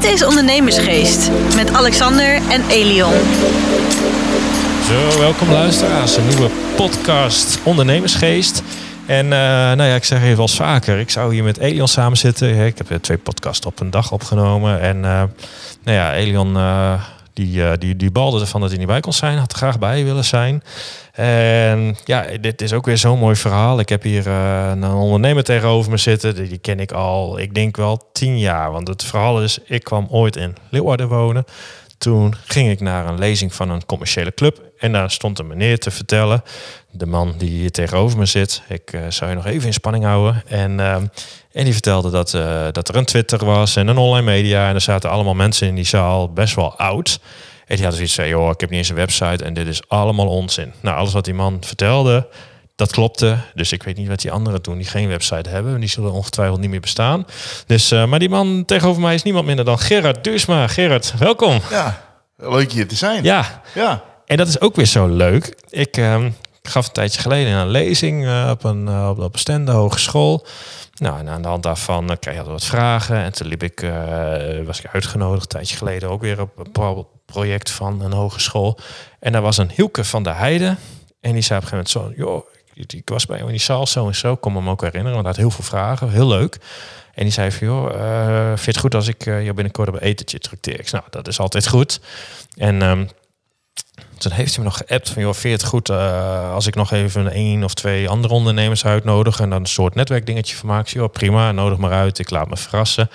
Dit is Ondernemersgeest met Alexander en Elion. Zo, welkom luisteraars. Een nieuwe podcast Ondernemersgeest. En uh, nou ja, ik zeg even als vaker, ik zou hier met Elion samen zitten. Ik heb twee podcasts op een dag opgenomen. En uh, nou ja, Elion uh, die, die, die balde ervan dat hij niet bij kon zijn. Had er graag bij willen zijn. En ja, dit is ook weer zo'n mooi verhaal. Ik heb hier een ondernemer tegenover me zitten. Die, ken ik al, ik denk wel tien jaar. Want het verhaal is, ik kwam ooit in Leeuwarden wonen. Toen ging ik naar een lezing van een commerciële club. En daar stond een meneer te vertellen. De man die hier tegenover me zit. Ik uh, zou je nog even in spanning houden. En, uh, en die vertelde dat, uh, dat er een Twitter was en een online media. En er zaten allemaal mensen in die zaal, best wel oud. En die hadden zoiets van, joh, ik heb niet eens een website en dit is allemaal onzin. Nou, alles wat die man vertelde, dat klopte. Dus ik weet niet wat die anderen doen die geen website hebben. Die zullen ongetwijfeld niet meer bestaan. Dus, uh, maar die man tegenover mij is niemand minder dan Gerard Duursma. Gerard, welkom. Ja, leuk hier te zijn. Ja. ja. En dat is ook weer zo leuk. Ik uh, gaf een tijdje geleden een lezing uh, op een, uh, op een Hogeschool. Nou, en aan de hand daarvan kreeg je wat vragen. En toen liep ik, was ik uitgenodigd een tijdje geleden ook weer op een project van een hogeschool. En daar was een Hielke van der Heide. En die zei op een gegeven moment zo, joh, ik was bij in die zaal zo en zo. Ik kon me hem ook herinneren, want hij had heel veel vragen. Heel leuk. En die zei van, joh, uh, goed als ik uh, jou binnenkort op een etentje trakteer? Ik nou, dat is altijd goed. En um, toen heeft hij me nog geappt van, joh, het goed uh, als ik nog even een of twee andere ondernemers uitnodig en dan een soort netwerkdingetje van maak? Joh, prima, nodig maar uit, ik laat me verrassen.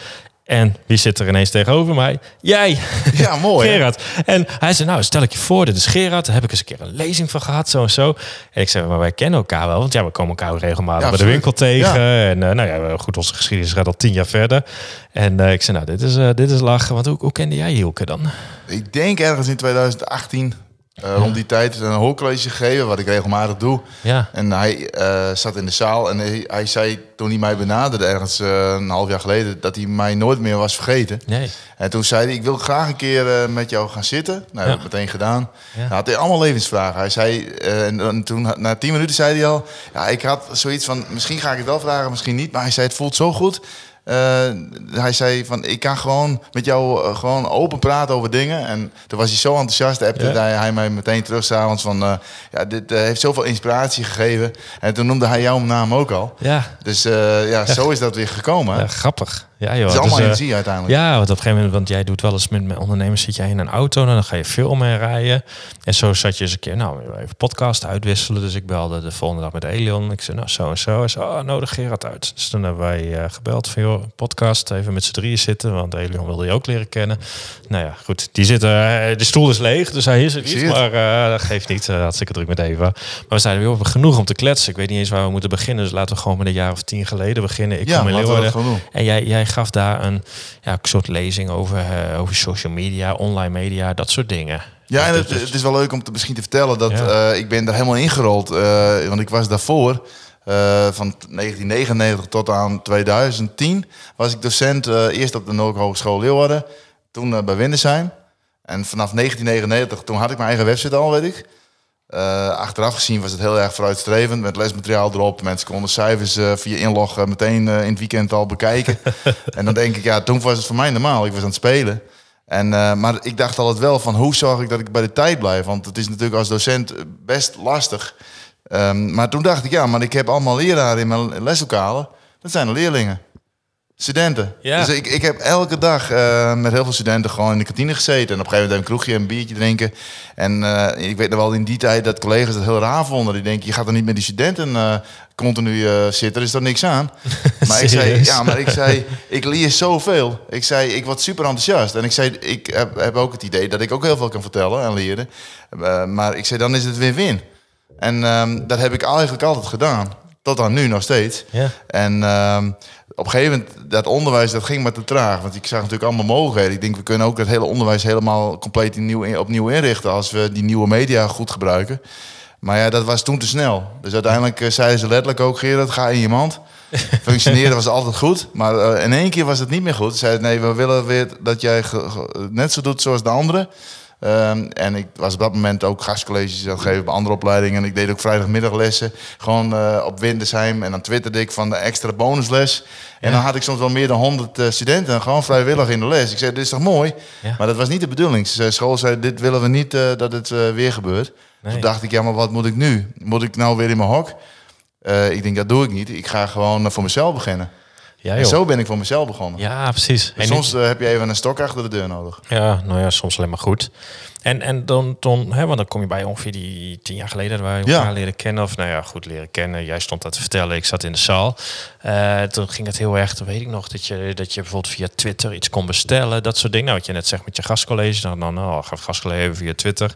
En wie zit er ineens tegenover mij? Jij. Ja, mooi. Gerard. En hij zei, nou, stel ik je voor, dit is Gerard. Daar heb ik eens een keer een lezing van gehad, zo en zo. En ik zei, maar wij kennen elkaar wel. Want ja, we komen elkaar regelmatig ja, bij de winkel tegen. Ja. En uh, nou ja, goed, onze geschiedenis gaat al tien jaar verder. En uh, ik zei, nou, dit is, uh, dit is lachen. Want hoe, hoe kende jij Hielke dan? Ik denk ergens in 2018, uh, ja. rond die tijd een hoorcollege gegeven, wat ik regelmatig doe. Ja. En hij uh, zat in de zaal en hij, hij, zei toen hij mij benaderde, ergens uh, een half jaar geleden, dat hij mij nooit meer was vergeten. Nee. En toen zei hij, ik wil graag een keer met jou gaan zitten. Nou, dat heb ik meteen gedaan. Ja. Nou, had hij allemaal levensvragen. Hij zei, en, en, toen, na tien minuten zei hij al, ja, ik had zoiets van, misschien ga ik het wel vragen, misschien niet. Maar hij zei, het voelt zo goed. Uh, hij zei van ik kan gewoon met jou uh, gewoon open praten over dingen. En toen was hij zo enthousiast, appte ja. hij, hij mij meteen terug s'avonds van uh, ja, dit heeft zoveel inspiratie gegeven. En toen noemde hij jouw naam ook al. Ja. Dus ja, ja, zo is dat weer gekomen. Ja, grappig. Ja, joh. Het is allemaal dus, energie uiteindelijk. Ja, want op een gegeven moment, want jij doet wel eens met, met ondernemers, zit jij in een auto en dan ga je veel mee rijden. En zo zat je eens een keer, nou, even podcast uitwisselen. Dus ik belde de volgende dag met Elion. Ik zei, nou, zo en zo. Hij zei, oh, nodig Gerard uit. Dus toen hebben wij uh, gebeld van, joh, podcast, even met z'n drieën zitten. Want Elion wilde je ook leren kennen. Nou ja, goed, die zitten, uh, de stoel is leeg, dus hij is er niet. Maar uh, dat geeft niet, hartstikke druk met Eva. Maar we zeiden, joh, we genoeg om te kletsen. Ik weet niet eens waar we moeten beginnen. Dus laten we gewoon met een jaar of tien geleden beginnen. Ik ja, kom in Leeuwarden. En jij, jij gaf daar een ja, soort lezing over, uh, over social media, online media, dat soort dingen. Ja, en het, het is wel leuk om te, misschien te vertellen dat ja. uh, ik ben daar helemaal ingerold. Uh, want ik was daarvoor, van 1999 tot aan 2010, was ik docent eerst op de Noord Hogeschool Leeuwarden, toen bij Windesheim. En vanaf 1999, toen had ik mijn eigen website al, weet ik. Uh, achteraf gezien was het heel erg vooruitstrevend met lesmateriaal erop. Mensen konden cijfers uh, via inloggen meteen uh, in het weekend al bekijken. en dan denk ik, ja, toen was het voor mij normaal. Ik was aan het spelen. En, maar ik dacht altijd wel van hoe zorg ik dat ik bij de tijd blijf? Want het is natuurlijk als docent best lastig. Um, maar toen dacht ik, ja, maar ik heb allemaal leraren in mijn leslokalen. Dat zijn de leerlingen. Studenten. Ja. Dus ik, ik heb elke dag uh, met heel veel studenten gewoon in de kantine gezeten. En op een gegeven moment een kroegje een biertje drinken. En uh, ik weet nog wel in die tijd dat collega's het heel raar vonden. Die denken, je gaat er niet met die studenten uh, continu zitten. Er is er niks aan. maar ik zei, ja, maar ik zei, ik leer zoveel. Ik zei, ik word super enthousiast. En ik zei, ik heb, heb ook het idee dat ik ook heel veel kan vertellen en leren. maar ik zei, dan is het win-win. En um, dat heb ik eigenlijk altijd gedaan. Tot aan nu nog steeds. Ja. En um, op een gegeven moment, dat onderwijs, dat ging maar te traag. Want ik zag natuurlijk allemaal mogelijkheden. Ik denk, we kunnen ook dat hele onderwijs helemaal compleet nieuw, opnieuw inrichten... als we die nieuwe media goed gebruiken. Maar ja, dat was toen te snel. Dus uiteindelijk uh, zeiden ze letterlijk ook, Gerard, ga in je mand. Functioneren was altijd goed. Maar uh, in één keer was het niet meer goed. Ze zeiden, nee, we willen weer dat jij net zo doet zoals de anderen. Ehm, en ik was op dat moment ook gastcolleges aan het geven bij andere opleidingen. En ik deed ook vrijdagmiddaglessen. Gewoon uh, op Windersheim. En dan twitterde ik van de extra bonusles. En dan had ik soms wel meer dan 100 uh, studenten gewoon vrijwillig in de les. Ik zei, dit is toch mooi? Ja. Maar dat was niet de bedoeling. School zei, dit willen we niet uh, dat het weer gebeurt. Nee. Toen dacht ik, ja, maar wat moet ik nu? Moet ik nou weer in mijn hok? ik denk, dat doe ik niet. Ik ga gewoon voor mezelf beginnen. Ja, en zo ben ik voor mezelf begonnen. Ja, precies. En soms uh, heb je even een stok achter de deur nodig. Ja, nou ja, soms alleen maar goed. En, en dan, dan, hè, want dan kom je bij ongeveer die tien jaar geleden waar we elkaar leren kennen. Of nou ja, goed leren kennen. Jij stond dat te vertellen, ik zat in de zaal. Uh, toen ging het heel erg, dan weet ik nog, dat je, dat je bijvoorbeeld via Twitter iets kon bestellen. Dat soort dingen. Nou, wat je net zegt met je gastcollege. Dan, dan oh, gaf gastcollege via Twitter.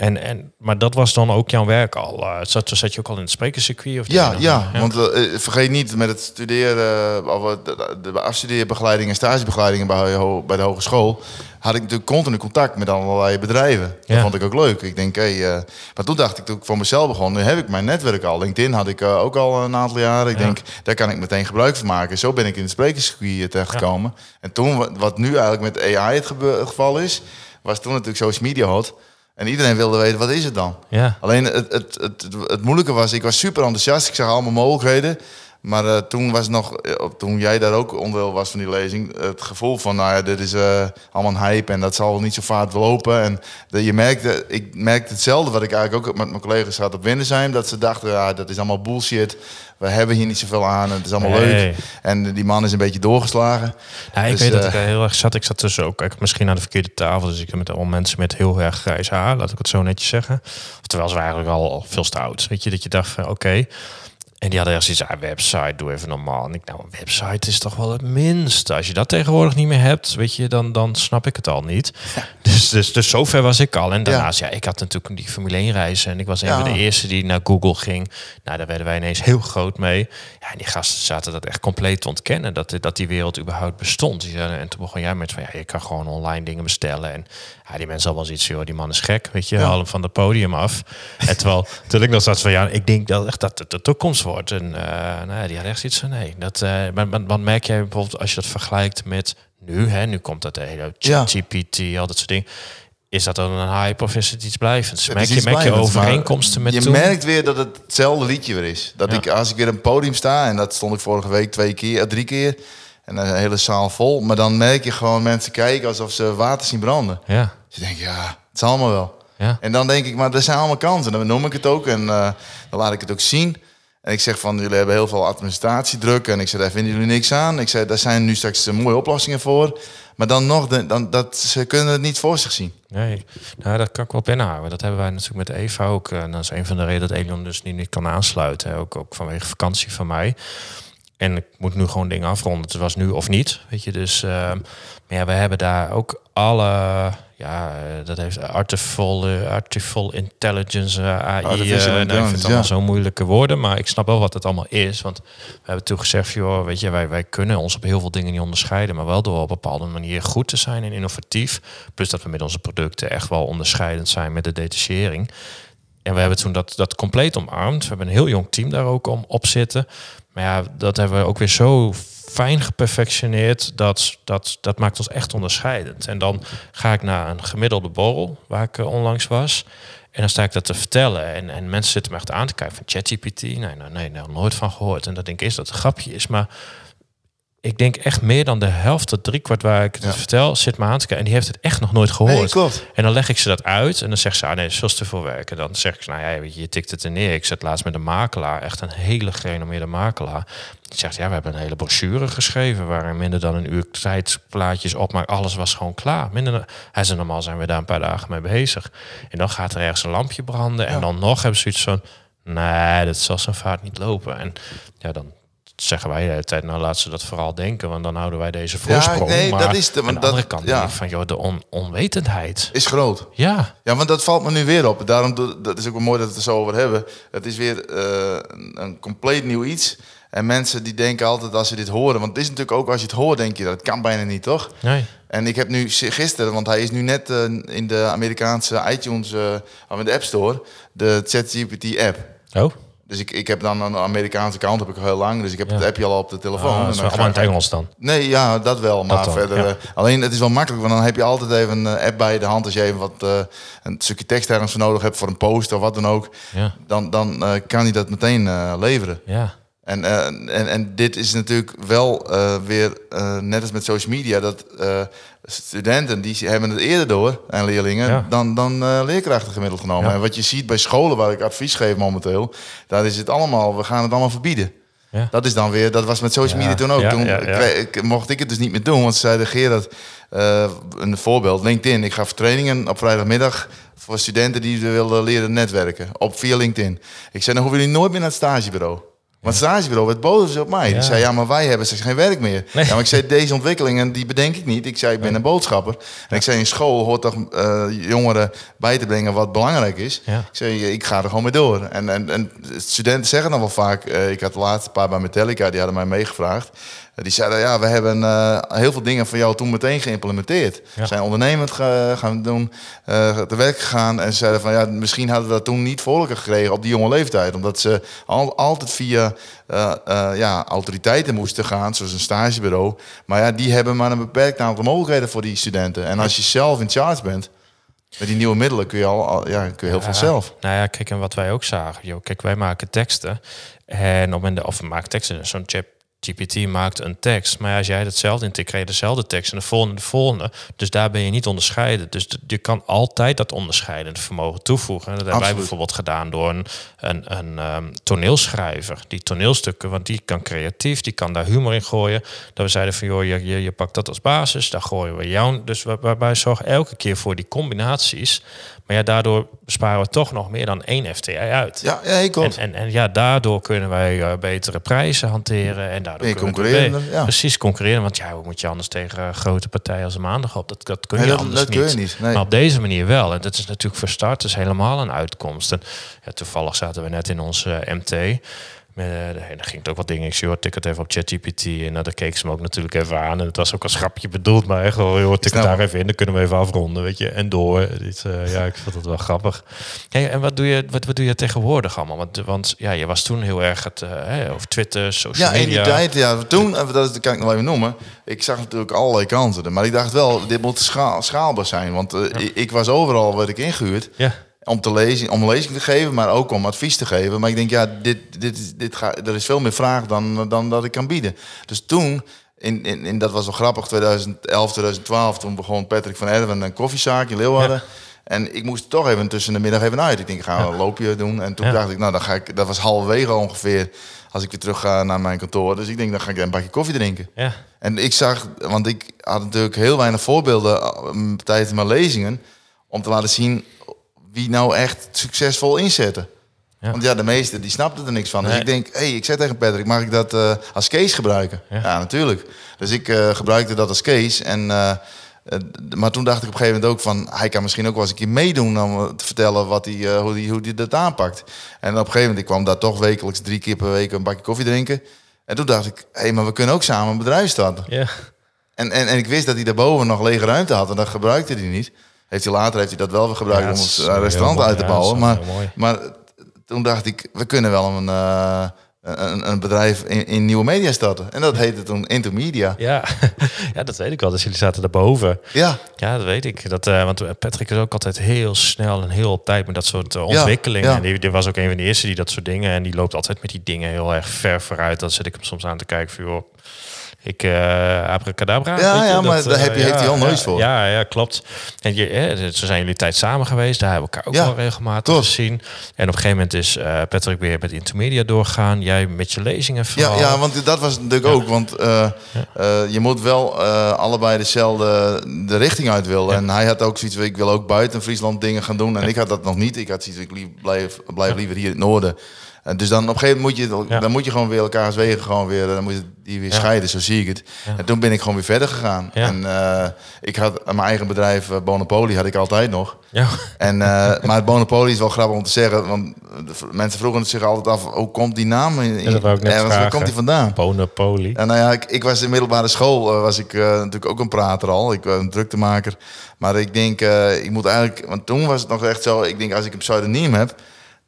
En, en, maar dat was dan ook jouw werk al. Uh, zat, zat je ook al in het sprekerscircuit? Of ja, ja, want uh, vergeet niet met het studeren, de, de afstudeerbegeleiding en stagebegeleiding bij, bij de hogeschool, had ik natuurlijk continu contact met allerlei bedrijven. Dat vond ik ook leuk. Ik denk, hé, hey, maar toen dacht ik toen ik voor mezelf begon, nu heb ik mijn netwerk al. LinkedIn had ik ook al een aantal jaren. Ik denk, daar kan ik meteen gebruik van maken. Zo ben ik in het sprekerscircuit terechtgekomen. Ja. En toen, wat nu eigenlijk met AI het geval is, was toen natuurlijk social media hot. En iedereen wilde weten, wat is het dan? Ja. Alleen het, het, het, het, moeilijke was, ik was super enthousiast. Ik zag allemaal mogelijkheden. Maar uh, toen was nog, uh, toen jij daar ook onderdeel was van die lezing, het gevoel van, nou ja, dit is uh, allemaal een hype en dat zal niet zo vaart lopen. En de, je merkte, ik merkte hetzelfde wat ik eigenlijk ook met mijn collega's had op Windersheim, dat ze dachten, ja, dat is allemaal bullshit. We hebben hier niet zoveel aan. Het is allemaal leuk. En die man is een beetje doorgeslagen. Ja, ik dus, weet dat ik heel erg zat. Ik zat tussen ook ik, misschien aan de verkeerde tafel. Dus ik heb met al mensen met heel erg grijs haar, laat ik het zo netjes zeggen. Terwijl ze eigenlijk al veel stout. Weet je, dat je dacht van oké. En die hadden ergens iets aan website, doe even normaal. En ik nou, een website is toch wel het minste. Als je dat tegenwoordig niet meer hebt, weet je, dan, dan snap ik het al niet. Dus, dus, dus zover was ik al. En daarnaast, ja, ik had natuurlijk die Formule 1 reizen. En ik was een van de eerste die naar Google ging. Nou, daar werden wij ineens heel groot mee. Ja, en die gasten zaten dat echt compleet te ontkennen. Dat, dat die wereld überhaupt bestond. En toen begon jij met van, ja, je kan gewoon online dingen bestellen. En ja, die mensen al wel iets, joh, die man is gek, weet je, ja. haal hem van het podium af. en terwijl, toen ik nog zat van, ja, ik denk dat echt dat het de toekomst wordt. En uh, nou, die had echt iets van, nee. Dat, uh, maar, maar, merk jij bijvoorbeeld, als je dat vergelijkt met nu, hè, nu komt dat de hele GPT, al dat soort dingen. Is dat dan een hype of is het iets blijvends? merk je, merk je overeenkomsten met Je merkt weer dat het hetzelfde liedje weer is. Dat ik, als ik weer een podium sta, en dat stond ik vorige week twee keer, drie keer en een hele zaal vol. Maar dan merk je gewoon mensen kijken alsof ze water zien branden. Ja. Dus je denkt, ja, het zal allemaal wel. Ja. En dan denk ik, maar er zijn allemaal kansen. Dan noem ik het ook en uh, dan laat ik het ook zien. Ik zeg van, jullie hebben heel veel administratiedruk. En ik zeg, daar vinden jullie niks aan. Ik zeg, daar zijn nu straks mooie oplossingen voor. Maar dan nog, dan, dat, ze kunnen het niet voor zich zien. Nee, nou, dat kan ik wel binnenhouden. Dat hebben wij natuurlijk met Eva ook. En dat is een van de redenen dat Elion dus niet, niet kan aansluiten. Ook, ook vanwege vakantie van mij. En ik moet nu gewoon dingen afronden. Het was nu of niet, weet je. Dus, uh, maar ja, we hebben daar ook alle, ja, dat heeft artificial, uh, artificial intelligence, uh, AI. Artificial uh, nou, ik vind het allemaal zo moeilijke woorden, maar ik snap wel wat het allemaal is. Want we hebben toen gezegd, joh, weet je, wij, wij kunnen ons op heel veel dingen niet onderscheiden, maar wel door op een bepaalde manier goed te zijn en innovatief. Plus dat we met onze producten echt wel onderscheidend zijn met de detachering. En we hebben toen dat, dat compleet omarmd. We hebben een heel jong team daar ook om op zitten. Maar ja, dat hebben we ook weer zo fijn geperfectioneerd. Dat, dat, dat maakt ons echt onderscheidend. En dan ga ik naar een gemiddelde borrel, waar ik uh, onlangs was. En dan sta ik dat te vertellen. En, en mensen zitten me echt aan te kijken van ChatGPT. Nee, nee, nee, nee, nooit van gehoord. En dan denk ik, is dat een grapje is. Maar ik denk echt meer dan de helft tot driekwart waar ik het vertel, zit me aan te kijken. En die heeft het echt nog nooit gehoord. Nee, en dan leg ik ze dat uit en dan zegt ze, ah nee, dat is veel te veel werken. Dan zeg ik, nou ja, je, tikt het er neer. Ik zet laatst met een makelaar, echt een hele gerenommeerde makelaar. Die zegt, ja, we hebben een hele brochure geschreven waarin minder dan een uur tijd plaatjes op, maar alles was gewoon klaar. Minder dan, hij zei, normaal zijn we daar een paar dagen mee bezig. En dan gaat er ergens een lampje branden en dan nog hebben ze iets van, nee, dat zal zijn vaart niet lopen. En ja, dan zeggen wij de hele tijd, nou laat ze dat vooral denken, want dan houden wij deze voorsprong. Ja, nee, maar dat is de, aan de andere kant ja. van, joh, de on, onwetendheid. Is groot. Ja. Ja, want dat valt me nu weer op. Daarom, dat is ook wel mooi dat we het er zo over hebben. Het is weer uh, een compleet nieuw iets. En mensen die denken altijd als ze dit horen, want het is natuurlijk ook als je het hoort, denk je dat kan bijna niet, toch? Nee. En ik heb nu gisteren, want hij is nu net uh, in de Amerikaanse iTunes, uh, in de App Store, de ChatGPT app. Oh. Dus ik, ik heb dan een Amerikaanse kant heb ik al heel lang. Dus ik heb Ja. het appje al op de telefoon. Ah, En dan in het Engels dan. Nee, ja, dat wel. Maar verder. ja. eh, alleen het is wel makkelijk, want dan heb je altijd even een eh, app bij de hand. Als je even wat eh, een stukje tekst ergens voor nodig hebt voor een post of wat dan ook. Ja, Dan, dan kan hij dat meteen leveren. ja. En, eh, en, en dit is natuurlijk wel eh, weer, eh, net als met social media, dat eh, studenten die hebben het eerder door, en leerlingen, Ja. dan, dan eh, leerkrachten gemiddeld genomen. Ja. En wat je ziet bij scholen waar ik advies geef momenteel, daar is het allemaal, we gaan het allemaal verbieden. Ja. Dat is dan weer, dat was met social Ja, media toen ook. ja, toen ja, ja. kreeg ik- mocht ik het dus niet meer doen, want ze zeiden Gerard, eh een voorbeeld, LinkedIn. Ik ga voor trainingen op vrijdagmiddag voor studenten die willen leren netwerken, op via LinkedIn. Ik zei, dan hoeven jullie nooit meer naar het stagebureau. Want het stagebureau werd boos op mij. Die zei, ja, maar wij hebben geen werk meer. Nee. Ja, maar ik zei, deze ontwikkelingen, die bedenk ik niet. Ik zei, ik ben een boodschapper. En ik zei, in school hoort toch eh, jongeren bij te brengen wat belangrijk is. Ik zei, ik ga er gewoon mee door. En, en, en studenten zeggen dan wel vaak... eh, ik had de laatste paar bij Metallica, die hadden mij meegevraagd. Die zeiden, ja, we hebben eh, heel veel dingen van jou toen meteen geïmplementeerd. Ja. Zijn ondernemend ge- gaan doen, eh, te werk gegaan. En ze zeiden van, ja, misschien hadden we dat toen niet voor elkaar gekregen op die jonge leeftijd. Omdat ze al, altijd via eh, ja, autoriteiten moesten gaan, zoals een stagebureau. Maar ja, die hebben maar een beperkt aantal mogelijkheden voor die studenten. En als je zelf in charge bent... Met die nieuwe middelen kun je al, ja, kun je heel veel zelf. Nou ja, kijk, en wat wij ook zagen. Joh, kijk, wij maken teksten. En op het moment, of we maken teksten, zo'n chat GPT maakt een tekst. Maar als jij hetzelfde intikt, krijg je dezelfde tekst en de volgende de volgende. Dus daar ben je niet onderscheiden. Dus je kan altijd dat onderscheidende vermogen toevoegen. En dat hebben wij bijvoorbeeld gedaan door een, een, een ehm, toneelschrijver. Die toneelstukken, want die kan creatief, die kan daar humor in gooien. Dat we zeiden van, joh, je, je, je pakt dat als basis, daar gooien we jou. Dus waar- waarbij zorgen elke keer voor die combinaties. Maar ja, daardoor besparen we toch nog meer dan één FTI uit. Ja, ja ik En, en, en ja, daardoor kunnen wij eh, betere prijzen hanteren. En daardoor concurrerender, mee- ja. Precies, concurreren. Want ja, hoe moet je anders tegen eh, grote partijen als maandag op? Dat, dat kun je Nee, dat- anders dat kun je niet. niet, nee. Maar op deze manier wel. En dat is natuurlijk voor starters helemaal een uitkomst. En ja, toevallig zaten we net in onze eh, MT. Met, eh, en dan ging het ook wat dingen. Ik zei, tik het even op ChatGPT. En nou, daar keek ze me ook natuurlijk even aan. En het was ook als grapje bedoeld. Maar echt, wel, joh, tik het Snap daar even in. Dan kunnen we even afronden, weet je. En door. Dit, eh, ja, ik vond het wel grappig. Hey, en wat doe, je, wat, wat doe je tegenwoordig allemaal? Want, want ja, je was toen heel erg het, eh, over Twitter, social Ja, in media. die tijd, ja, toen, dat kan ik nog even noemen. Ik zag natuurlijk allerlei kansen. Maar ik dacht wel, dit moet schaal, schaalbaar zijn. Want ik, ik was overal, werd ik ingehuurd. Ja, Om, te lezen, om lezing te geven, maar ook om advies te geven. Maar ik denk, ja, dit, dit, is- dit ga, er is veel meer vraag dan, dan dat ik kan bieden. Dus toen, in, in, in, dat was wel grappig, 2011, 2012, toen begon Patrick van Erwen een koffiezaak in Leeuwarden. En ik moest toch even tussen de middag even uit. Ik denk, ik ga een loopje doen. En toen Ja. dacht ik, nou, dan ga ik, dat was halverwege ongeveer als ik weer terug ga naar mijn kantoor. Dus ik denk, dan ga ik een bakje koffie drinken. ja, En ik zag, want ik had natuurlijk heel weinig voorbeelden eh, tijdens mijn lezingen om te laten zien wie nou echt succesvol inzetten. Ja. Want ja, de meesten die snapten er niks van. Dus Nee. ik denk, hé, hey, ik zei tegen Patrick, mag ik dat eh, als case gebruiken? Ja. Ja, natuurlijk. Dus ik eh, gebruikte dat als case. En, eh, maar toen dacht ik op een gegeven moment ook van, hij kan misschien ook wel eens een keer meedoen om te vertellen wat hij, hoe hij hoe die dat aanpakt. En op een gegeven moment, ik kwam daar toch wekelijks drie keer per week een bakje koffie drinken. En toen dacht ik, hé, hey, maar we kunnen ook samen een bedrijf starten. ja. En, en, en ik wist dat hij daarboven nog lege ruimte had en dat gebruikte hij niet. Heeft hij later heeft hij dat wel weer gebruikt Ja, om is eh, restaurant mooi. uit te bouwen. Maar, maar toen dacht ik, we kunnen wel een, eh, een, een bedrijf in, in nieuwe media starten. En dat heette toen Intermedia. Ja. ja, dat weet ik wel. Dus jullie zaten daarboven. Ja, Ja, dat weet ik. Dat, eh, want Patrick is ook altijd heel snel en heel op tijd met dat soort ontwikkelingen. ja. En die, die was ook een van de eerste die dat soort dingen. En die loopt altijd met die dingen heel erg ver vooruit. Dan zit ik hem soms aan te kijken van, joh, ik uh, abracadabra. Ja, ja, maar dat, daar eh, heb je- heeft hij al ja, nooit voor. Ja, ja, klopt. En je, zo zijn jullie tijd samen geweest. Daar hebben we elkaar ook wel regelmatig gezien. En op een gegeven moment is eh, Patrick weer met Intermedia doorgaan. Jij met je lezingen ja, vooral. ja, want dat was natuurlijk ook. Want je moet wel allebei dezelfde de richting uit willen. En hij had ook zoiets ik wil ook buiten Friesland dingen gaan doen. En ik had dat nog niet. Ik had zoiets ik blijf, blijf liever hier in het noorden. En dus dan op een gegeven moment moet je, dan moet je gewoon weer elkaars wegen gewoon weer, dan moet je die weer scheiden, zo zie ik het. En toen ben ik gewoon weer verder gegaan. En eh, ik had mijn eigen bedrijf, Bonopoly, had ik altijd nog. Ja. En, eh, maar het Monopoly is wel grappig om te zeggen, want mensen vroegen het zich altijd af, hoe komt die naam in? Ergens, waar komt die vandaan? Monopoly. En nou ja, ik, ik was in middelbare school, was ik natuurlijk ook een prater al. Ik was een druktemaker. Maar ik denk, ik moet eigenlijk, want toen was het nog echt zo, ik denk als ik een pseudoniem heb,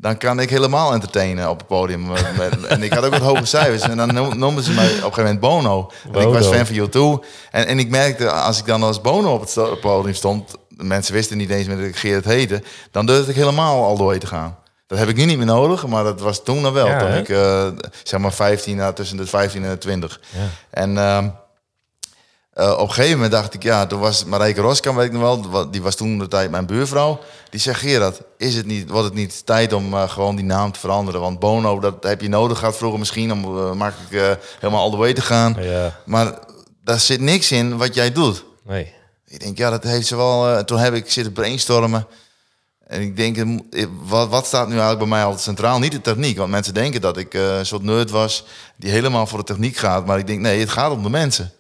dan kan ik helemaal entertainen op het podium. en ik had ook wat hoge cijfers. En dan noemden ze mij op een gegeven moment Bono. Want ik was fan van U2. En, en ik merkte, als ik dan als Bono op het podium stond... mensen wisten niet eens meer dat ik Geert heette... dan durfde ik helemaal al door te gaan. Dat heb ik nu niet meer nodig, maar dat was toen dan wel. Ja, toen ik, uh, zeg maar, 15, uh, tussen de 15 en de 20. Ja. En... Uh, uh, op een gegeven moment dacht ik, ja, toen was Marijke Roskam, weet ik nog wel, die was toen de tijd mijn buurvrouw. Die zegt, Gerard, is het niet, wordt het niet tijd om uh, gewoon die naam te veranderen? Want Bono, dat heb je nodig gehad vroeger misschien om uh, makkelijk helemaal all the way te gaan. Ja. Maar daar zit niks in wat jij doet. Nee. Ik denk, ja, dat heeft ze wel... toen heb ik zitten brainstormen. En ik denk, wat, wat staat nu eigenlijk bij mij altijd centraal? Niet de techniek, want mensen denken dat ik een soort nerd was... die helemaal voor de techniek gaat. Maar ik denk, nee, het gaat om de mensen.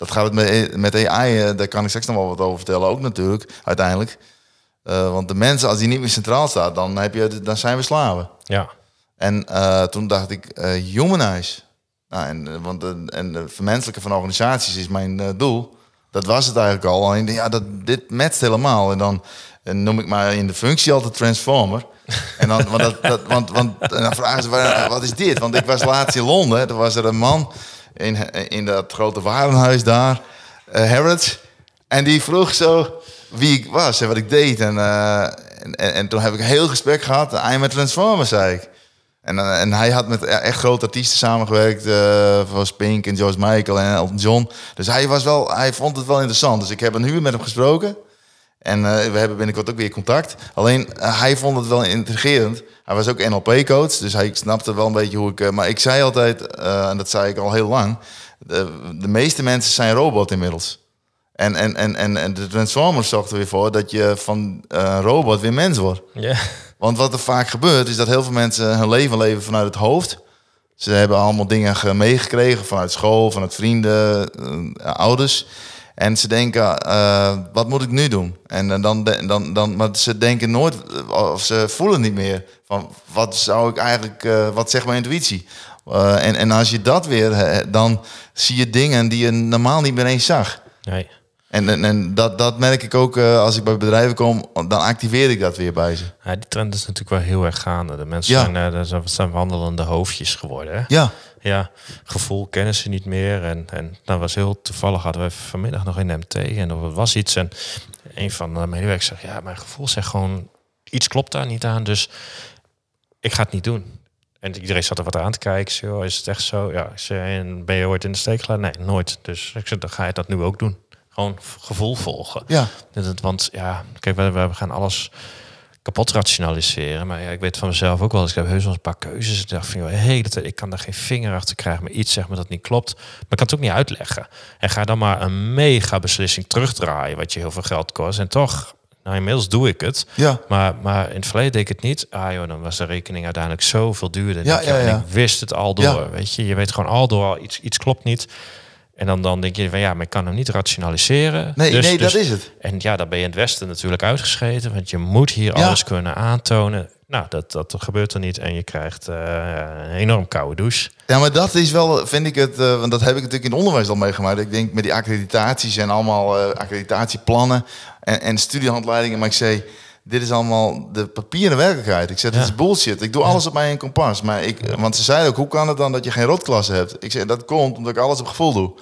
Dat gaat het met, met AI, eh, daar kan ik straks nog wel wat over vertellen, ook natuurlijk, uiteindelijk. Uh, want de mensen, als die niet meer centraal staat, dan, heb je, dan zijn we slaven. Ja. En uh, toen dacht ik, uh, humanize. Nou, en, want de, en de vermenselijke van organisaties is mijn doel. Dat was het eigenlijk al. Alleen, ja, dat, dit matcht helemaal. En dan en noem ik maar in de functie altijd transformer. En dan, want, dat, dat, want, want en dan vragen ze, wat is dit? Want ik was laatst in Londen. Er was er een man in, in dat grote warenhuis daar, uh, Harrods. En die vroeg zo wie ik was en wat ik deed. En, uh, en, en, toen heb ik een heel gesprek gehad. I'm a Transformer, zei ik. En, uh, en hij had met echt grote artiesten samengewerkt. Uh, zoals Pink en George Michael en Elton John. Dus hij, was wel, hij vond het wel interessant. Dus ik heb een uur met hem gesproken. En uh, we hebben binnenkort ook weer contact. Alleen uh, hij vond het wel intrigerend. Hij was ook NLP-coach, dus hij snapte wel een beetje hoe ik. Uh, maar ik zei altijd, en dat zei ik al heel lang: de, de, meeste mensen zijn robot inmiddels. En, en, en, en, en de Transformers zorgt er weer voor dat je van robot weer mens wordt. Ja. Want wat er vaak gebeurt, is dat heel veel mensen hun leven leven vanuit het hoofd. Ze hebben allemaal dingen meegekregen vanuit school, vanuit vrienden, ouders. En ze denken, uh, wat moet ik nu doen? En dan, dan, dan, maar ze denken nooit, eh, of ze voelen niet meer van wat zou ik eigenlijk, uh, wat zegt mijn intuïtie? En, en als je dat weer, dan zie je dingen die je normaal niet meer eens zag. Nee. En, en, en dat, dat merk ik ook als ik bij bedrijven kom, dan activeer ik dat weer bij ze. Ja, die trend is natuurlijk wel heel erg gaande. De mensen ja. zijn, uh, zijn wandelende hoofdjes geworden. Hè? Ja ja, gevoel kennen ze niet meer. En, en dat was heel toevallig, hadden we vanmiddag nog in MT en er was iets. En een van de medewerkers zegt, ja, mijn gevoel zegt gewoon, iets klopt daar niet aan, dus ik ga het niet doen. En iedereen zat er wat aan te kijken. Zo, is het echt zo? Ja, en ben je ooit in de steek gelaten? Nee, nooit. Dus ik zeg, dan ga je dat nu ook doen. Gewoon gevoel volgen. Ja. Want ja, kijk, we, we gaan alles kapot rationaliseren. Maar ja, ik weet van mezelf ook wel. Dus ik heb heus wel een paar keuzes. Ik dacht van, joh, hey, dat, ik kan daar geen vinger achter krijgen. Maar iets zeg maar dat niet klopt. Maar ik kan het ook niet uitleggen. En ga dan maar een mega beslissing terugdraaien. Wat je heel veel geld kost. En toch, nou inmiddels doe ik het. Ja. Maar, maar in het verleden deed ik het niet. Ah joh, dan was de rekening uiteindelijk zoveel duurder. Ja, ja, ja. ik wist het al door. Weet je, je weet gewoon al door, iets, iets klopt niet. En dan, dan denk je van ja, maar ik kan hem niet rationaliseren. Nee, dus, nee dus, dat is het. En ja, dan ben je in het Westen natuurlijk uitgescheten. Want je moet hier alles kunnen aantonen. Nou, dat, dat gebeurt er niet. En je krijgt uh, een enorm koude douche. Ja, maar dat is wel, vind ik het, uh, want dat heb ik natuurlijk in het onderwijs al meegemaakt. Ik denk met die accreditaties en allemaal uh, accreditatieplannen en, en studiehandleidingen. Maar ik zei, dit is allemaal de papieren werkelijkheid. Ik zeg, dit is bullshit. Ik doe alles op mijn kompas. Maar ik, want ze zeiden ook, hoe kan het dan dat je geen rotklasse hebt? Ik zeg, dat komt omdat ik alles op gevoel doe.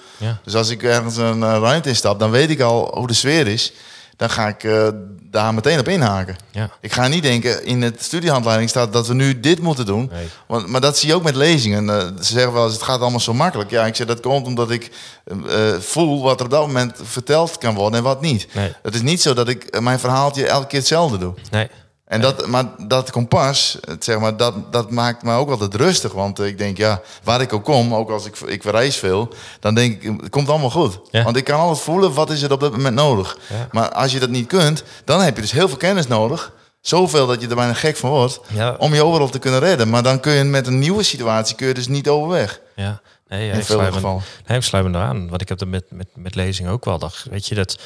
Dus als ik ergens een uh, ruimte instap, dan weet ik al hoe de sfeer is dan ga ik uh, daar meteen op inhaken. Ja. Ik ga niet denken, in het studiehandleiding staat dat we nu dit moeten doen. Nee. Want, maar dat zie je ook met lezingen. Uh, ze zeggen wel eens, het gaat allemaal zo makkelijk. Ja, ik zeg, dat komt omdat ik uh, voel wat er op dat moment verteld kan worden en wat niet. Nee. Het is niet zo dat ik mijn verhaaltje elke keer hetzelfde doe. Nee. En dat, maar dat kompas, zeg maar, dat, dat maakt me ook altijd rustig. Want ik denk, ja, waar ik ook kom, ook als ik, ik reis veel, dan denk ik, het komt allemaal goed. Ja. Want ik kan altijd voelen, wat is er op dat moment nodig. Ja. Maar als je dat niet kunt, dan heb je dus heel veel kennis nodig. Zoveel dat je er bijna gek van wordt, Ja. om je overal te kunnen redden. Maar dan kun je met een nieuwe situatie kun je dus niet overweg. Ja, nee, ja, In ik sluit me-. Nee, ik sluit me eraan. Want ik heb er met, met, met lezing ook wel. Dat, weet je, dat,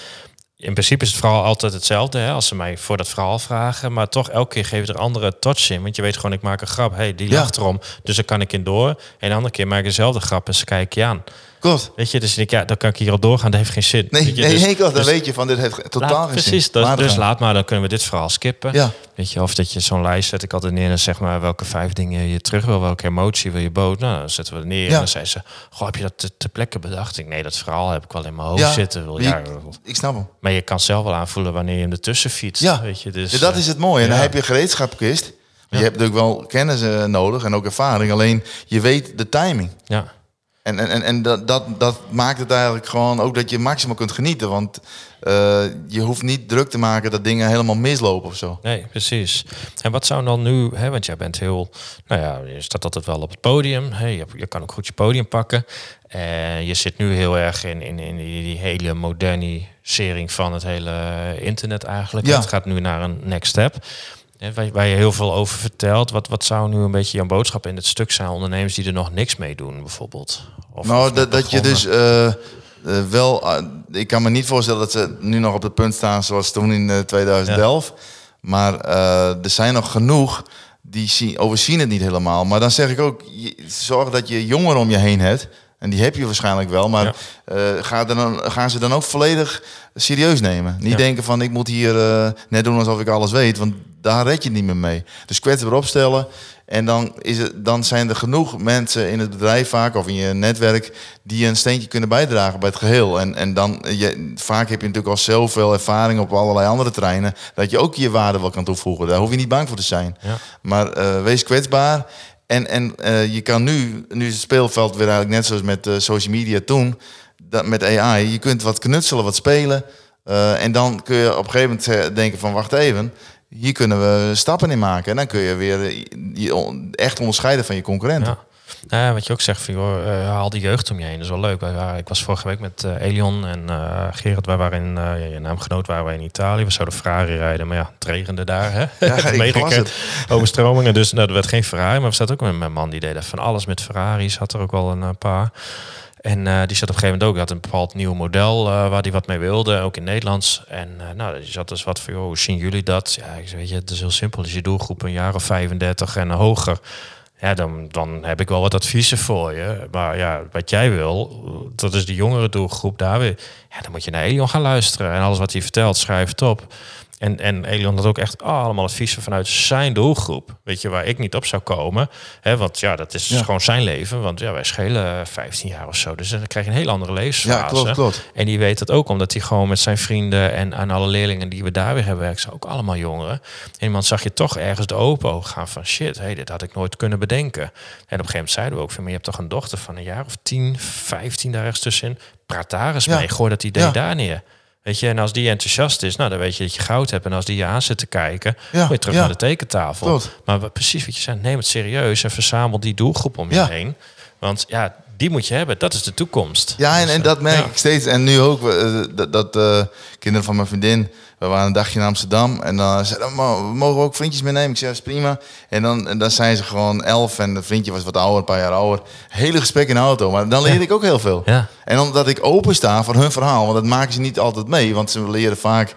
in principe is het verhaal altijd hetzelfde. Hè, als ze mij voor dat verhaal vragen. Maar toch elke keer geef je er andere touch in. Want je weet gewoon, ik maak een grap. hey, die Ja. lacht erom. Dus daar kan ik in door. En de andere keer maak ik dezelfde grap en ze kijken je aan. Klopt. Weet je, dus ik, ja, dan kan ik hier al doorgaan. Dat heeft geen zin. Nee, weet je, nee, dus- nee, klopt. Dan dus weet je van, dit heeft totaal laat- geen precies, zin. dus, Laat dus laat maar, dan kunnen we dit verhaal skippen. Ja. Weet je, of dat je zo'n lijst zet ik altijd neer en zeg maar welke vijf dingen je terug wil, welke emotie wil je bood. Nou, dan zetten we het neer Ja. en dan zei ze, goh, heb je dat te, ter plekke bedacht? Ik, nee, dat verhaal heb ik wel in mijn hoofd Ja, zitten. Wil, ja, Ik snap hem. maar je kan zelf wel aanvoelen wanneer je hem ertussen fietst. Ja. weet je, dus, Ja, dat eh, is het mooie. En dan heb je gereedschapkist. Je hebt natuurlijk wel kennis eh, nodig en ook ervaring. Alleen je weet de timing. Ja, En, en, en, en dat, dat, dat maakt het eigenlijk gewoon ook dat je maximaal kunt genieten. Want eh, je hoeft niet druk te maken dat dingen helemaal mislopen of zo. nee, precies. En wat zou dan nu, hè, want jij bent heel, nou ja, je staat altijd wel op het podium. Hè, je, je kan ook goed je podium pakken. En je zit nu heel erg in, in, in die, die hele modernisering van het hele internet eigenlijk. Ja. Het gaat nu naar een next step. Waar, waar je heel veel over vertelt. Wat, wat zou nu een beetje jouw boodschap in het stuk zijn? Ondernemers die er nog niks mee doen, bijvoorbeeld. Of, nou, of dat, dat je dus eh, eh, wel... eh, ik kan me niet voorstellen dat ze nu nog op het punt staan zoals toen in eh, 2011. Maar er zijn nog genoeg die zien, overzien het niet helemaal. Maar dan zeg ik ook, je- zorg dat je jongeren om je heen hebt. En die heb je waarschijnlijk wel. Maar Ja. ga dan, gaan ze dan ook volledig serieus nemen. Niet Ja. denken van ik moet hier net doen alsof ik alles weet. Want daar red je niet meer mee. Dus kwetsbaar opstellen. En dan, is het, dan zijn er genoeg mensen in het bedrijf vaak of in je netwerk die een steentje kunnen bijdragen bij het geheel. En, en dan, je, vaak heb je natuurlijk al zoveel ervaring op allerlei andere terreinen, dat je ook je waarde wel kan toevoegen. Daar hoef je niet bang voor te zijn. Ja. Maar eh, wees kwetsbaar. En, en eh, je kan nu, nu is het speelveld weer eigenlijk net zoals met eh, social media toen, dat, met AI, je kunt wat knutselen, wat spelen. en dan kun je op een gegeven moment denken van wacht even, hier kunnen we stappen in maken. En dan kun je weer eh, je echt onderscheiden van je concurrenten. Ja. Wat je ook zegt, van, joh, eh, haal die jeugd om je heen. Dat is wel leuk. Wij ik was vorige week met eh, Elion en Gerard. Wij waren in, ja, je naamgenoot waren wij in Italië. We zouden Ferrari rijden, maar ja, het regende daar. Hè? Ja, overstromingen. Dus nou, er werd geen Ferrari. Maar we zaten ook met mijn man, die deed van alles met Ferraris. Had er ook wel een paar. En eh, die zat op een gegeven moment ook, die had een bepaald nieuw model eh, waar hij wat mee wilde, ook in Nederlands. En eh, nou, die zat dus wat van, hoe zien jullie dat? Ja, ik zei, weet je, het is heel simpel. Als je doelgroep een jaar of 35 en hoger, ja, dan, dan heb ik wel wat adviezen voor je. Maar ja, wat jij wil, dat is de jongere doelgroep daar weer. Ja, dan moet je naar Elion gaan luisteren. En alles wat hij vertelt, schrijf het op. En, en Elion had ook echt allemaal adviezen vanuit zijn doelgroep. Weet je, waar ik niet op zou komen. Hè, want ja, dat is Ja. gewoon zijn leven. Want ja, wij schelen 15 jaar of zo. Dus dan krijg je een heel andere levensfase. Ja, klopt, klopt. En die weet dat ook omdat hij gewoon met zijn vrienden en aan alle leerlingen die we daar weer hebben werken, zijn ook allemaal jongeren. En iemand zag je toch ergens de open ogen gaan van shit, hey, dit had ik nooit kunnen bedenken. En op een gegeven moment zeiden we ook van, maar je hebt toch een dochter van een jaar of 10, 15 daar ergens tussenin. Praat daar eens Ja. mee, gooi dat idee Ja. daar neer. Weet je, en als die enthousiast is, nou dan weet je dat je goud hebt. En als die je aan zit te kijken, Ja, moet je terug ja. naar de tekentafel. Maar precies wat je zei, neem het serieus en verzamel die doelgroep om je Ja. heen. Want ja, die moet je hebben. Dat is de toekomst. Ja, en, Dus, en eh, dat merk ja. ik steeds. En nu ook, eh, dat, dat eh, kinderen van mijn vriendin, we waren een dagje in Amsterdam. En dan zeiden ze, "Ma, we mogen ook vriendjes meenemen. Ik zei, dat is prima. En dan, en dan zijn ze gewoon elf en het vriendje was wat ouder, een paar jaar ouder. Hele gesprek in de auto, maar dan leer ik ook heel veel. Ja. En omdat ik open sta voor hun verhaal, want dat maken ze niet altijd mee. Want ze leren vaak,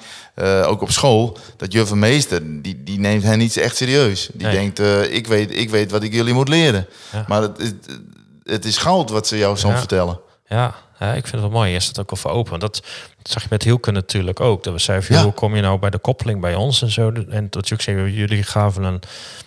ook op school, dat juf en meester, die, die neemt hen niet echt serieus. Die Nee. denkt, ik, weet, ik weet wat ik jullie moet leren. Ja. Maar het, het, het is goud wat ze jou soms Ja. vertellen. Ja, ja, ik vind het wel mooi. Je staat ook al voor open. Want dat, dat zag je met Hielke natuurlijk ook. Dat we zeiden, Ja. hoe kom je nou bij de koppeling bij ons en zo. En dat je ook zei, jullie gaven een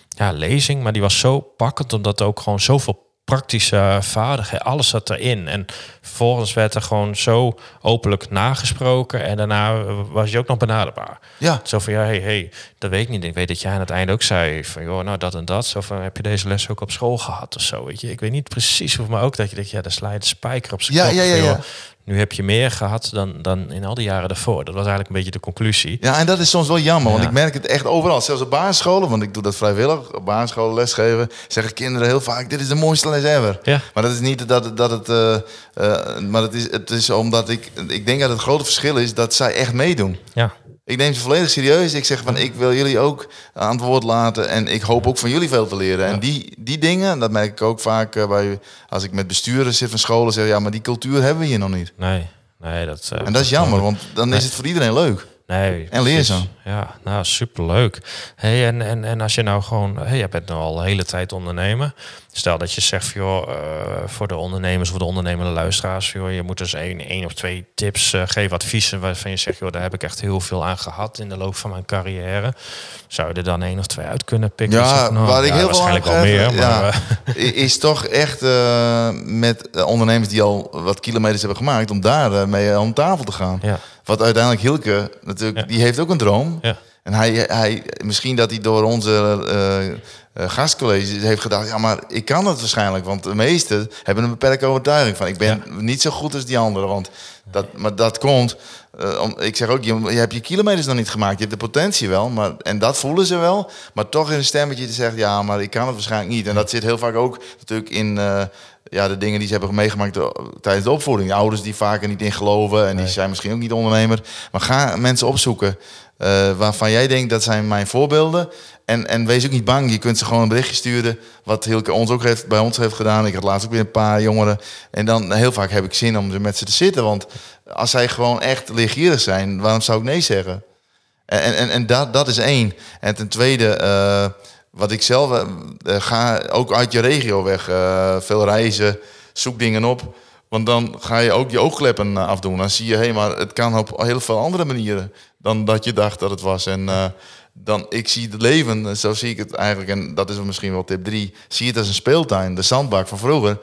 ja, lezing, maar die was zo pakkend, omdat er ook gewoon zoveel praktische vaardigheden, alles zat erin. En vervolgens werd er gewoon zo openlijk nagesproken en daarna was je ook nog benaderbaar. Ja. Zo van, ja, hey, hey, dat weet ik niet. Ik weet dat jij aan het einde ook zei van, joh, nou dat en dat. Zo van, heb je deze les ook op school gehad of zo, weet je. Ik weet niet precies of, maar ook dat je denkt, ja, daar sla je de spijker op zijn Ja, kop. ja, ja, ja. joh, Nu heb je meer gehad dan, dan in al die jaren daarvoor. Dat was eigenlijk een beetje de conclusie. Ja, en dat is soms wel jammer, want Ja. ik merk het echt overal. Zelfs op basisscholen, want ik doe dat vrijwillig. Op basisscholen lesgeven zeggen kinderen heel vaak: dit is de mooiste les ever. Ja. Maar dat is niet dat, het- dat het. eh, eh, maar het is, het is omdat ik. Ik denk dat het grote verschil is dat zij echt meedoen. Ja, Ik neem ze volledig serieus. Ik zeg van ik wil jullie ook aan het woord laten. En ik hoop ook van jullie veel te leren. En die, die dingen, dat merk ik ook vaak eh, bij, als ik met besturen zit van scholen. Zeg ja, maar die cultuur hebben we hier nog niet. nee. Nee, dat... eh, En dat is jammer, want dan is het voor iedereen leuk. Nee, En leerzaam. Ja, nou superleuk. Hey, en, en, en als je nou gewoon, hey, je bent nu al de hele tijd ondernemer. Stel dat je zegt, joh, uh, voor de ondernemers, voor de ondernemende luisteraars, joh, je moet dus één, één of twee tips uh, geven, adviezen waarvan je zegt, joh, daar heb ik echt heel veel aan gehad in de loop van mijn carrière. Zou je er dan één of twee uit kunnen pikken? Ja, zeg, nou, waar ik ja, heel waarschijnlijk wel aan meer. Maar, uh, is toch echt met ondernemers die al wat kilometers hebben gemaakt, om daar mee aan tafel te gaan. ja, Wat uiteindelijk Hilke, natuurlijk, die heeft ook een droom. ja, En hij, hij, misschien dat hij door onze eh, eh, gastcolleges heeft gedacht, ja, maar ik kan het waarschijnlijk. Want de meesten hebben een beperkte overtuiging van, ik ben niet zo goed als die anderen. Want dat, maar dat komt, eh, om, ik zeg ook, je, je hebt je kilometers nog niet gemaakt. Je hebt de potentie wel, maar, en dat voelen ze wel. Maar toch in een stemmetje te zeggen, ja, maar ik kan het waarschijnlijk niet. En dat zit heel vaak ook natuurlijk in... eh, ja, de dingen die ze hebben meegemaakt do- tijdens de opvoeding. De ouders die vaker niet in geloven en die zijn misschien ook niet ondernemer. Maar ga mensen opzoeken eh, waarvan jij denkt dat zijn mijn voorbeelden. En, en wees ook niet bang. Je kunt ze gewoon een berichtje sturen. Wat Hilke ons ook heeft, bij ons heeft gedaan. Ik had laatst ook weer een paar jongeren. En dan heel vaak heb ik zin om er met ze te zitten. Want als zij gewoon echt leergierig zijn, waarom zou ik nee zeggen? En, en, en dat, dat is één. En ten tweede, eh, wat ik zelf eh, eh, ga ook uit je regio weg. eh, veel reizen, zoek dingen op. Want dan ga je ook je oogkleppen afdoen. Dan zie je, hé, maar het kan op heel veel andere manieren dan dat je dacht dat het was. En dan, ik zie het leven, zo zie ik het eigenlijk, en dat is misschien wel tip drie, zie het als een speeltuin, de zandbak van vroeger.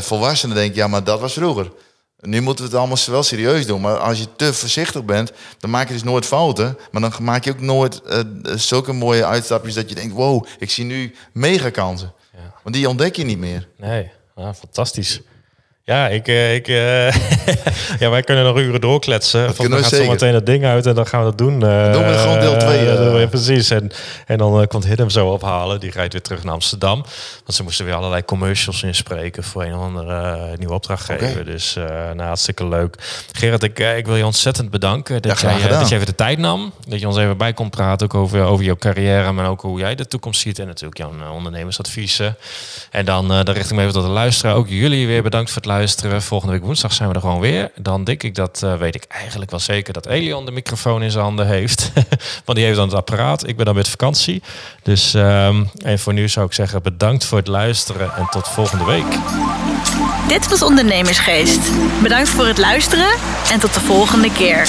Volwassenen denken, ja, maar dat was vroeger. Nu moeten we het allemaal wel serieus doen. Maar als je te voorzichtig bent, dan maak je dus nooit fouten. Maar dan maak je ook nooit eh, zulke mooie uitstapjes dat je denkt, wow, ik zie nu mega kansen. Ja. Want die ontdek je niet meer. nee, ja, fantastisch. Ja, ik, eh, ik, eh, ja, wij kunnen nog uren doorkletsen. Volgens mij we gaat zo meteen het ding uit en dan gaan we dat doen. eh, doen we gewoon deel twee, eh, eh. doen we- precies. En, en dan eh, komt Hid hem zo ophalen. Die rijdt weer terug naar Amsterdam. Want ze moesten weer allerlei commercials inspreken voor een of andere eh, nieuwe opdrachtgever. Oké. Dus eh nou, hartstikke leuk. Gerard, ik, eh, ik wil je ontzettend bedanken dat, Ja, jij, eh, dat je even de tijd nam. Dat je ons even bij kon praten ook over, over jouw carrière, maar ook hoe jij de toekomst ziet. En natuurlijk jouw eh, ondernemersadviezen. En dan, eh dan richt ik me even tot de luisteraar. Ook jullie weer bedankt voor het luisteren. Volgende week woensdag zijn we er gewoon weer. Dan denk ik dat, eh, weet ik eigenlijk wel zeker, dat Elion de microfoon in zijn handen heeft. Want die heeft dan het apparaat. Ik ben dan met vakantie. Dus, ehm, en voor nu zou ik zeggen bedankt voor het luisteren en tot volgende week. Dit was Ondernemersgeest. Bedankt voor het luisteren en tot de volgende keer.